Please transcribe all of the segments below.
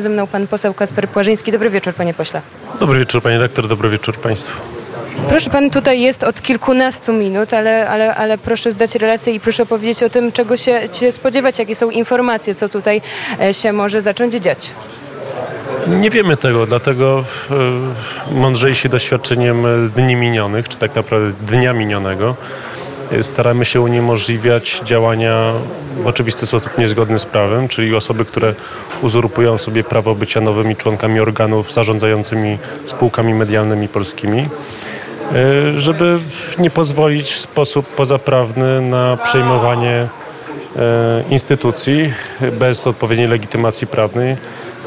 Ze mną pan poseł Kasper Płażyński. Dobry wieczór, panie pośle. Dobry wieczór, panie doktor, dobry wieczór państwu. Proszę, pan tutaj jest od kilkunastu minut, ale, ale, ale proszę zdać relację i proszę powiedzieć o tym, czego się, się spodziewać, jakie są informacje, co tutaj e, się może zacząć dziać. Nie wiemy tego, dlatego e, mądrzejsi doświadczeniem dni minionych, czy tak naprawdę dnia minionego, e, staramy się uniemożliwiać działania w oczywisty sposób niezgodny z prawem, czyli osoby, które uzurpują sobie prawo bycia nowymi członkami organów zarządzającymi spółkami medialnymi polskimi. E, żeby nie pozwolić w sposób pozaprawny na przejmowanie e, instytucji bez odpowiedniej legitymacji prawnej.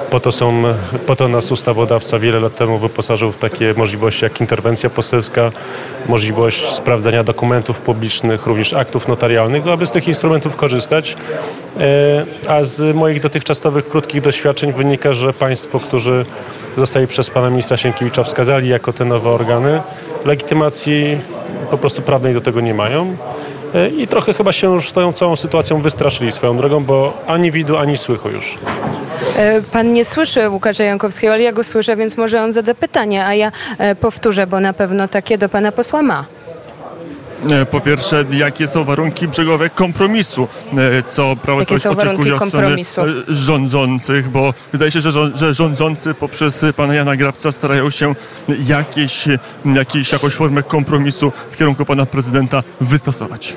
Po to, są, po to nas ustawodawca wiele lat temu wyposażył w takie możliwości jak interwencja poselska, możliwość sprawdzania dokumentów publicznych, również aktów notarialnych, aby z tych instrumentów korzystać. E, a z moich dotychczasowych krótkich doświadczeń wynika, że państwo, którzy zostali przez pana ministra Sienkiewicza wskazali jako te nowe organy, legitymacji po prostu prawnej do tego nie mają. E, I trochę chyba się już tą całą sytuacją wystraszyli swoją drogą, bo ani widu, ani słychu już. E, pan nie słyszy Łukasza Jankowskiego, ale ja go słyszę, więc może on zada pytanie, a ja e, powtórzę, bo na pewno takie do pana posła ma. E, po pierwsze, jakie są warunki brzegowe kompromisu, co Prawo Jakie są warunki kompromisu? rządzących, bo wydaje się, że rządzący poprzez pana Jana Grabca starają się jakieś, jakieś, jakąś formę kompromisu w kierunku pana prezydenta wystosować.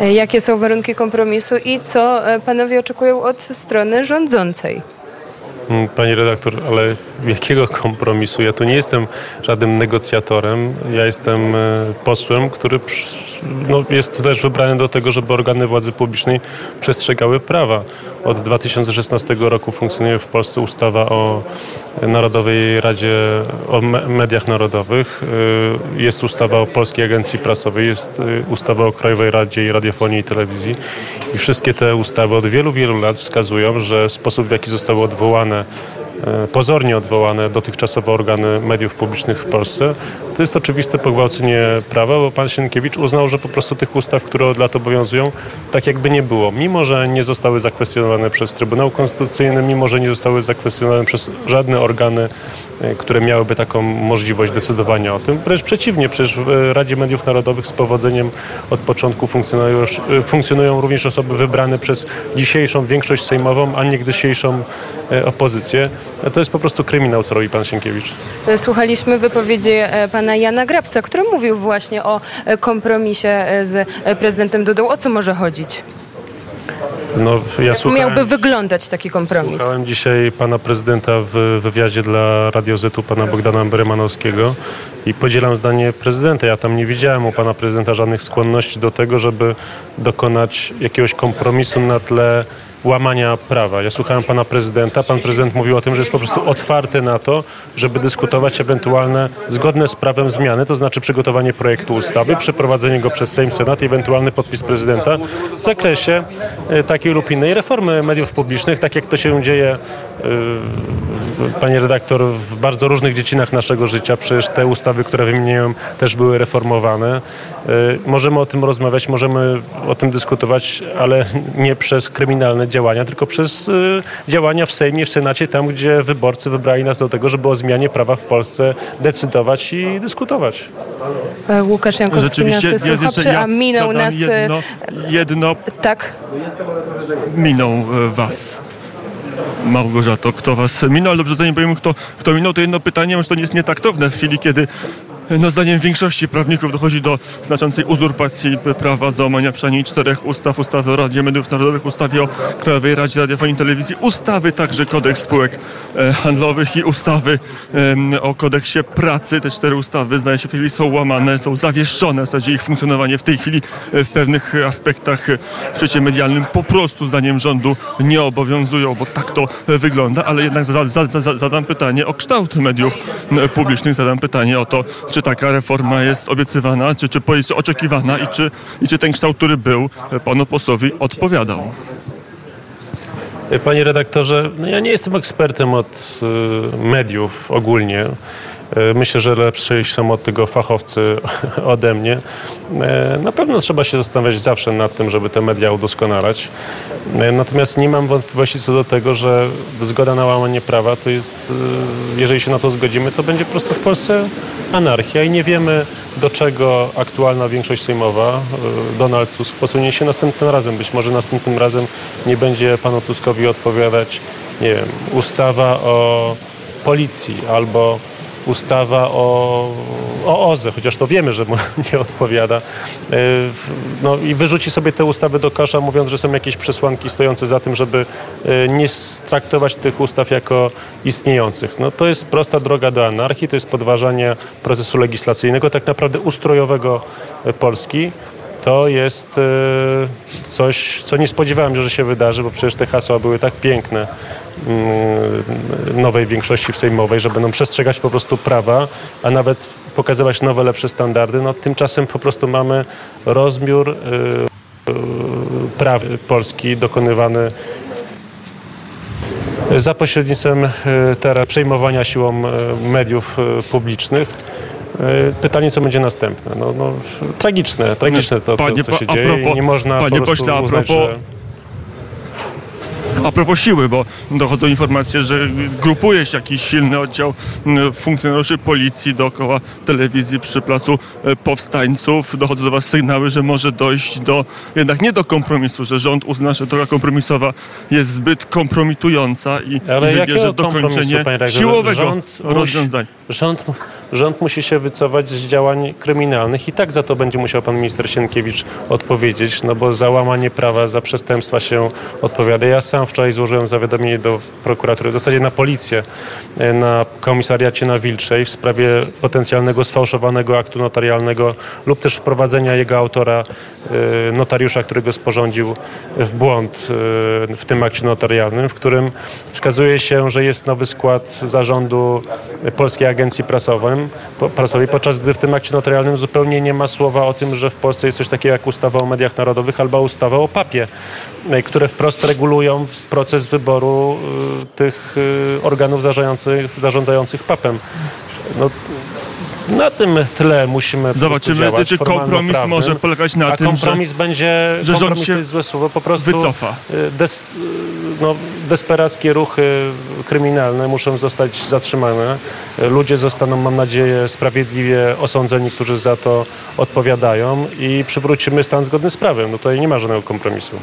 E, Jakie są warunki kompromisu i co e, panowie oczekują od strony rządzącej? Mm, Pani redaktor, ale jakiego kompromisu? Ja tu nie jestem żadnym negocjatorem. Ja jestem e, posłem, który no, jest też wybrany do tego, żeby organy władzy publicznej przestrzegały prawa. Od 2016 roku funkcjonuje w Polsce ustawa o Narodowej Radzie, o me- mediach narodowych. Y, Jest ustawa o Polskiej Agencji Prasowej, jest y, ustawa o Krajowej Radzie i Radiofonii i Telewizji. I wszystkie te ustawy od wielu, wielu lat wskazują, że sposób, w jaki zostały odwołane pozornie odwołane dotychczasowe organy mediów publicznych w Polsce, to jest oczywiste pogwałcenie prawa, bo pan Sienkiewicz uznał, że po prostu tych ustaw, które od lat obowiązują, tak jakby nie było. Mimo, że nie zostały zakwestionowane przez Trybunał Konstytucyjny, mimo, że nie zostały zakwestionowane przez żadne organy, e, które miałyby taką możliwość decydowania o tym. Wręcz przeciwnie, przecież w e, Radzie Mediów Narodowych z powodzeniem od początku funkcjonują, e, funkcjonują również osoby wybrane przez dzisiejszą większość sejmową, a nie dzisiejszą e, opozycję. E, To jest po prostu kryminał, co robi pan Sienkiewicz. E, Słuchaliśmy wypowiedzi e, pana Jana Grabca, który mówił właśnie o e, kompromisie e, z e, prezydentem Dudą. O co może chodzić? No, ja Jak słuchałem, miałby wyglądać taki kompromis? słuchałem dzisiaj pana prezydenta w wywiadzie dla Radio Zetu, pana Bogdana Beremanowskiego i podzielam zdanie prezydenta. Ja tam nie widziałem u pana prezydenta żadnych skłonności do tego, żeby dokonać jakiegoś kompromisu na tle łamania prawa. Ja słuchałem pana prezydenta. Pan prezydent mówił o tym, że jest po prostu otwarty na to, żeby dyskutować ewentualne zgodne z prawem zmiany, to znaczy przygotowanie projektu ustawy, przeprowadzenie go przez Sejm, Senat i ewentualny podpis prezydenta w zakresie e, takiej lub innej reformy mediów publicznych, tak jak to się dzieje, panie redaktor, w bardzo różnych dziedzinach naszego życia. Przecież te ustawy, które wymieniłem, też były reformowane. E, Możemy o tym rozmawiać, możemy o tym dyskutować, ale nie przez kryminalne działania, tylko przez e, działania w Sejmie, w Senacie, tam gdzie wyborcy wybrali nas do tego, żeby o zmianie prawa w Polsce decydować i dyskutować. E, Łukasz Jankowski nas ja- słucha, jeszcze przy- a minął nas... e, Jedno, jedno Tak? minął e, was. Małgorzato, kto was minął, ale dobrze, zanim powiem, kto, kto minął, to jedno pytanie, może to nie jest nietaktowne w chwili, kiedy no, zdaniem większości prawników dochodzi do znaczącej uzurpacji prawa, załamania przynajmniej czterech ustaw, ustawy o Radzie Mediów Narodowych, ustawy o Krajowej Radzie Radiofonii i Telewizji, ustawy także kodeks spółek e, handlowych i ustawy o kodeksie pracy. Te cztery ustawy, zdaje się, w tej chwili są łamane, są zawieszone, w zasadzie ich funkcjonowanie w tej chwili e, w pewnych aspektach e, w świecie medialnym po prostu zdaniem rządu nie obowiązują, bo tak to wygląda, ale jednak za, za, za, zadam pytanie o kształt mediów publicznych, zadam pytanie o to, czy taka reforma jest obiecywana, czy, czy jest oczekiwana i czy, i czy ten kształt, który był, panu posłowi odpowiadał. Panie redaktorze, no ja nie jestem ekspertem od y, mediów ogólnie. E, myślę, że lepszy są od tego fachowcy ode mnie. E, Na pewno trzeba się zastanawiać zawsze nad tym, żeby te media udoskonalać. E, Natomiast nie mam wątpliwości co do tego, że zgoda na łamanie prawa to jest, jeżeli się na to zgodzimy, to będzie po prostu w Polsce anarchia i nie wiemy do czego aktualna większość sejmowa, Donald Tusk, posunie się następnym razem. Być może następnym razem nie będzie panu Tuskowi odpowiadać, nie wiem, ustawa o policji albo ustawa o, o OZE, chociaż to wiemy, że mu nie odpowiada. E, No i wyrzuci sobie te ustawy do kosza, mówiąc, że są jakieś przesłanki stojące za tym, żeby e, nie traktować tych ustaw jako istniejących. No to jest prosta droga do anarchii, to jest podważanie procesu legislacyjnego, tak naprawdę ustrojowego e, Polski. To jest coś, co nie spodziewałem się, że się wydarzy, bo przecież te hasła były tak piękne nowej większości sejmowej, że będą przestrzegać po prostu prawa, a nawet pokazywać nowe, lepsze standardy. No, tymczasem po prostu mamy rozbiór y, y, praw Polski dokonywany za pośrednictwem y, teraz przejmowania siłą mediów publicznych. Pytanie, co będzie następne? No, no, tragiczne, tragiczne to, to co się dzieje nie można panie po prostu pośle, a uznać, propos- że... A propos siły, bo dochodzą informacje, że grupuje się jakiś silny oddział funkcjonariuszy policji dookoła telewizji przy placu e, powstańców. Dochodzą do Was sygnały, że może dojść do jednak nie do kompromisu, że rząd uzna, że droga kompromisowa jest zbyt kompromitująca i, Ale i wybierze dokończenie siłowego Rząd rozwiązania. Rząd, rząd musi się wycofać z działań kryminalnych i tak za to będzie musiał pan minister Sienkiewicz odpowiedzieć, no bo za łamanie prawa, za przestępstwa się odpowiada. Ja sam wczoraj złożyłem zawiadomienie do prokuratury, w zasadzie na policję, e, na komisariacie na Wilczej w sprawie potencjalnego sfałszowanego aktu notarialnego lub też wprowadzenia jego autora, e, notariusza, który go sporządził w błąd e, w tym akcie notarialnym, w którym wskazuje się, że jest nowy skład zarządu Polskiej Agencji Prasowym, po- Prasowej, podczas gdy w tym akcie notarialnym zupełnie nie ma słowa o tym, że w Polsce jest coś takiego jak ustawa o mediach narodowych albo ustawa o papie, e, które wprost regulują proces wyboru e, tych e, organów zarządzających, zarządzających papem. No, na tym tle musimy Zobaczymy, czy kompromis może polegać na A tym, że kompromis będzie, że rząd kompromis się to jest złe słowo, po prostu wycofa. des, no, desperackie ruchy kryminalne muszą zostać zatrzymane. Ludzie zostaną, mam nadzieję, sprawiedliwie osądzeni, którzy za to odpowiadają i przywrócimy stan zgodny z prawem. No tutaj nie ma żadnego kompromisu.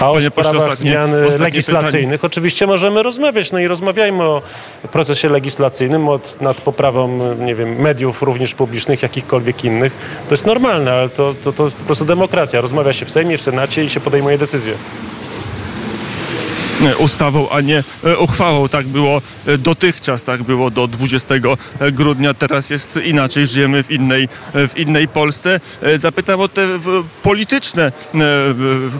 A o Panie pośle, sprawach ostatnie- zmian ostatnie legislacyjnych oczywiście możemy rozmawiać. No i rozmawiajmy o procesie legislacyjnym, od, nad poprawą nie wiem, mediów również publicznych, jakichkolwiek innych. To jest normalne, ale to, to, to jest po prostu demokracja. Rozmawia się w Sejmie, w Senacie i się podejmuje decyzje. E, ustawą, a nie e, uchwałą. Tak było e, dotychczas, tak było do 20 grudnia. Teraz jest inaczej, żyjemy w innej, w innej Polsce. Zapytam o te polityczne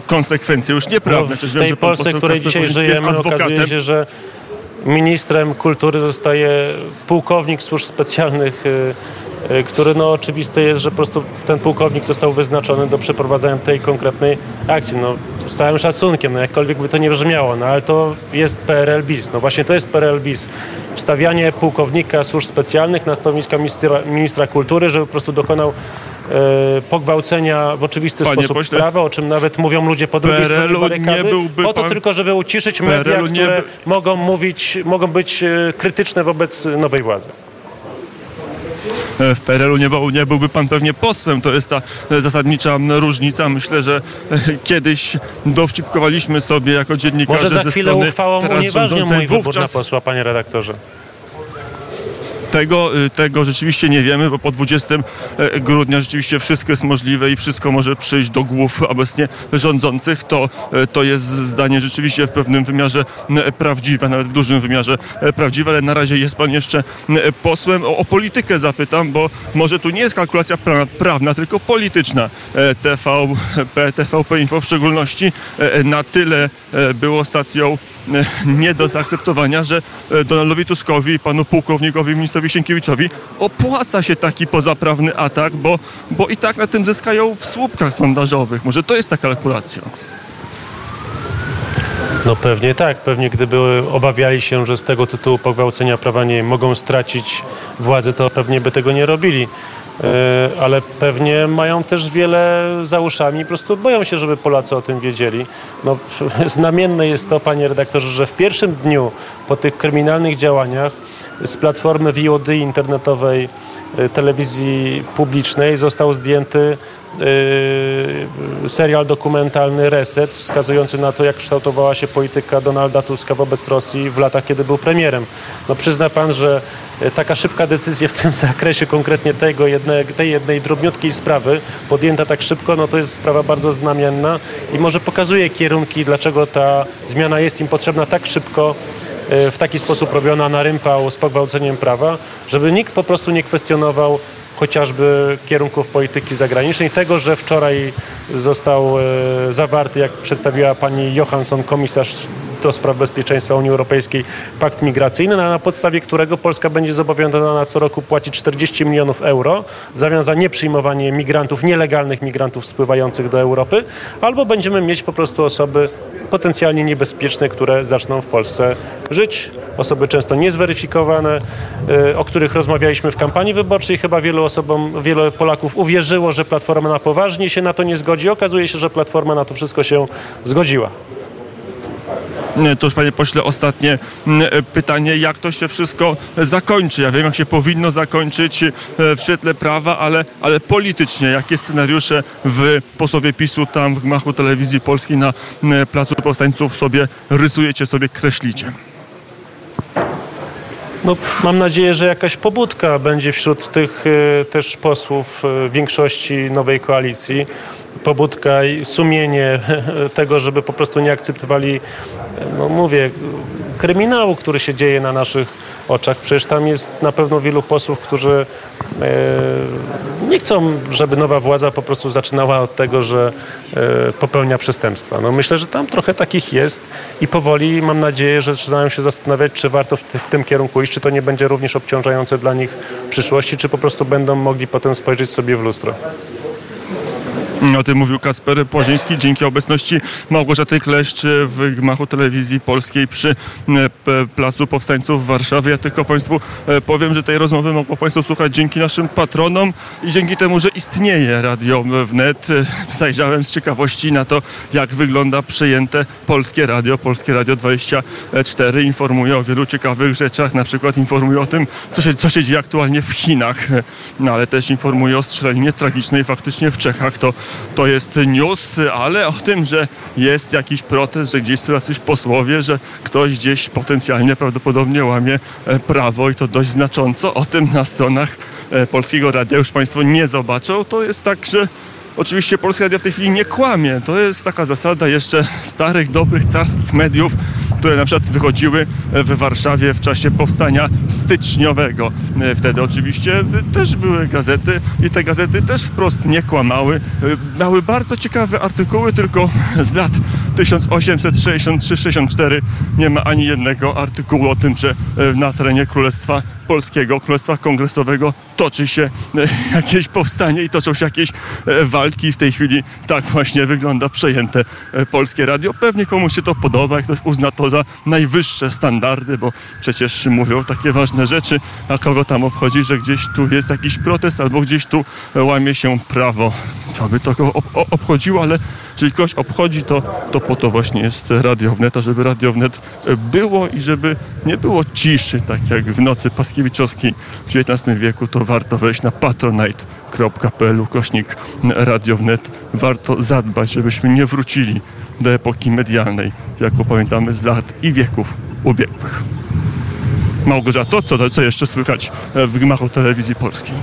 konsekwencje, już No, nieprawne. Przecież w wiem, tej pan Polsce, w której dzisiaj żyjemy, okazuje adwokatem. się, że ministrem kultury zostaje pułkownik służb specjalnych, który no oczywiste jest, że po prostu ten pułkownik został wyznaczony do przeprowadzania tej konkretnej akcji. No, z całym szacunkiem, no jakkolwiek by to nie brzmiało, no ale to jest PRL BIS. No właśnie to jest PRL BIS. Wstawianie pułkownika służb specjalnych na stanowiska ministra, ministra kultury, żeby po prostu dokonał e, pogwałcenia w oczywisty Panie sposób pośle, prawa, o czym nawet mówią ludzie po drugiej stronie nie barykady, byłby po to pan- tylko, żeby uciszyć media, PRL-u nie które by- mogą mówić, mogą być e, krytyczne wobec nowej władzy. E, w PRL-u nie, był, nie byłby pan pewnie posłem. To jest ta e, zasadnicza różnica. Myślę, że e, kiedyś dowcipkowaliśmy sobie jako dziennikarze Może za ze chwilę strony uchwałą unieważnią mój wybór na posła, panie redaktorze. Tego, y, tego rzeczywiście nie wiemy, bo po 20 e, grudnia rzeczywiście wszystko jest możliwe i wszystko może przyjść do głów obecnie rządzących. To, e, to jest zdanie rzeczywiście w pewnym wymiarze prawdziwe, nawet w dużym wymiarze e, prawdziwe, ale na razie jest pan jeszcze posłem. O, o politykę zapytam, bo może tu nie jest kalkulacja pra, prawna, tylko polityczna. TVP, TVP Info w szczególności na tyle było stacją nie do zaakceptowania, że e, Donaldowi Tuskowi panu pułkownikowi ministrowi Sienkiewiczowi opłaca się taki pozaprawny atak, bo, bo i tak na tym zyskają w słupkach sondażowych. Może to jest ta kalkulacja. No pewnie tak, pewnie gdyby obawiali się, że z tego tytułu pogwałcenia prawa nie mogą stracić władzy, to pewnie by tego nie robili. E, Ale pewnie mają też wiele za uszami po prostu boją się, żeby Polacy o tym wiedzieli. No, znamienne jest to, panie redaktorze, że w pierwszym dniu po tych kryminalnych działaniach z platformy VOD internetowej telewizji publicznej został zdjęty e, serial dokumentalny Reset, wskazujący na to, jak kształtowała się polityka Donalda Tuska wobec Rosji w latach, kiedy był premierem. No przyzna pan, że e, taka szybka decyzja w tym zakresie, konkretnie tego jedne, tej jednej drobniutkiej sprawy, podjęta tak szybko, no to jest sprawa bardzo znamienna i może pokazuje kierunki, dlaczego ta zmiana jest im potrzebna tak szybko w taki sposób robiona na rympał z pogwałceniem prawa, żeby nikt po prostu nie kwestionował chociażby kierunków polityki zagranicznej. Tego, że wczoraj został e, zawarty, jak przedstawiła pani Johansson, komisarz do spraw bezpieczeństwa Unii Europejskiej, pakt migracyjny, na, na podstawie którego Polska będzie zobowiązana co roku płacić 40 milionów euro w za nieprzyjmowanie migrantów, nielegalnych migrantów spływających do Europy, albo będziemy mieć po prostu osoby potencjalnie niebezpieczne, które zaczną w Polsce żyć. Osoby często niezweryfikowane, y, o których rozmawialiśmy w kampanii wyborczej. Chyba wielu osobom, wielu Polaków uwierzyło, że Platforma na poważnie się na to nie zgodzi. Okazuje się, że Platforma na to wszystko się zgodziła. E, To już panie pośle ostatnie e, pytanie, jak to się wszystko zakończy? Ja wiem, jak się powinno zakończyć e, w świetle prawa, ale, ale politycznie, jakie scenariusze w posłowie PiSu tam w gmachu telewizji polskiej na Placu Powstańców sobie rysujecie, sobie kreślicie? No, mam nadzieję, że jakaś pobudka będzie wśród tych e, też posłów e, większości nowej koalicji. Pobudka i sumienie tego, żeby po prostu nie akceptowali, no mówię, kryminału, który się dzieje na naszych oczach. Przecież tam jest na pewno wielu posłów, którzy e, nie chcą, żeby nowa władza po prostu zaczynała od tego, że e, popełnia przestępstwa. No myślę, że tam trochę takich jest i powoli mam nadzieję, że zaczynają się zastanawiać, czy warto w, w tym kierunku iść, czy to nie będzie również obciążające dla nich w przyszłości, czy po prostu będą mogli potem spojrzeć sobie w lustro. O tym mówił Kacper Płaziński dzięki obecności Małgorzaty Kleszcz w gmachu telewizji polskiej przy e, Placu Powstańców w Warszawie. Ja tylko Państwu e, powiem, że tej rozmowy mogło Państwo słuchać dzięki naszym patronom i dzięki temu, że istnieje Radio Wnet. E, Zajrzałem z ciekawości na to, jak wygląda przejęte Polskie Radio. Polskie Radio 24 informuje o wielu ciekawych rzeczach, na przykład informuje o tym, co się, co się dzieje aktualnie w Chinach, no ale też informuje o strzelaninie tragicznej faktycznie w Czechach. To to jest news, ale o tym, że jest jakiś protest, że gdzieś są jacyś posłowie, że ktoś gdzieś potencjalnie prawdopodobnie łamie e, prawo i to dość znacząco, o tym na stronach e, Polskiego Radia już Państwo nie zobaczą. To jest tak, że Oczywiście Polskie Radio w tej chwili nie kłamie. To jest taka zasada jeszcze starych, dobrych, carskich mediów, które na przykład wychodziły w Warszawie w czasie powstania styczniowego. E, Wtedy oczywiście e, też były gazety i te gazety też wprost nie kłamały. E, Miały bardzo ciekawe artykuły, tylko z lat 1863-64 nie ma ani jednego artykułu o tym, że e, na terenie Królestwa Polskiego, Królestwa Kongresowego toczy się e, jakieś powstanie i toczą się jakieś e, walki. W tej chwili tak właśnie wygląda przejęte e, Polskie Radio. Pewnie komuś się to podoba, ktoś uzna to za najwyższe standardy, bo przecież mówią takie ważne rzeczy, a kogo tam obchodzi, że gdzieś tu jest jakiś protest albo gdzieś tu łamie się prawo. Co by to obchodziło, ale jeżeli kogoś obchodzi, to, to po to właśnie jest Radio Wnet, a żeby Radio Wnet było i żeby nie było ciszy, tak jak w nocy Paskiewiczowskiej w XIX wieku, to warto wejść na patronite.pl kośnik Radio Wnet. Warto zadbać, żebyśmy nie wrócili do epoki medialnej, jaką pamiętamy z lat i wieków ubiegłych. Małgorzato, co, co jeszcze słychać w gmachu telewizji polskiej?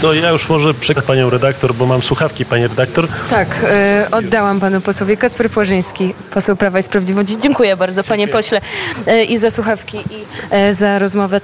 To ja już może przekaz panią redaktor, bo mam słuchawki, pani redaktor. Tak, e, oddałam panu posłowi. Kasper Płażyński, poseł Prawa i Sprawiedliwości. Dziękuję bardzo, panie pośle, e, i za słuchawki, i e, za rozmowę.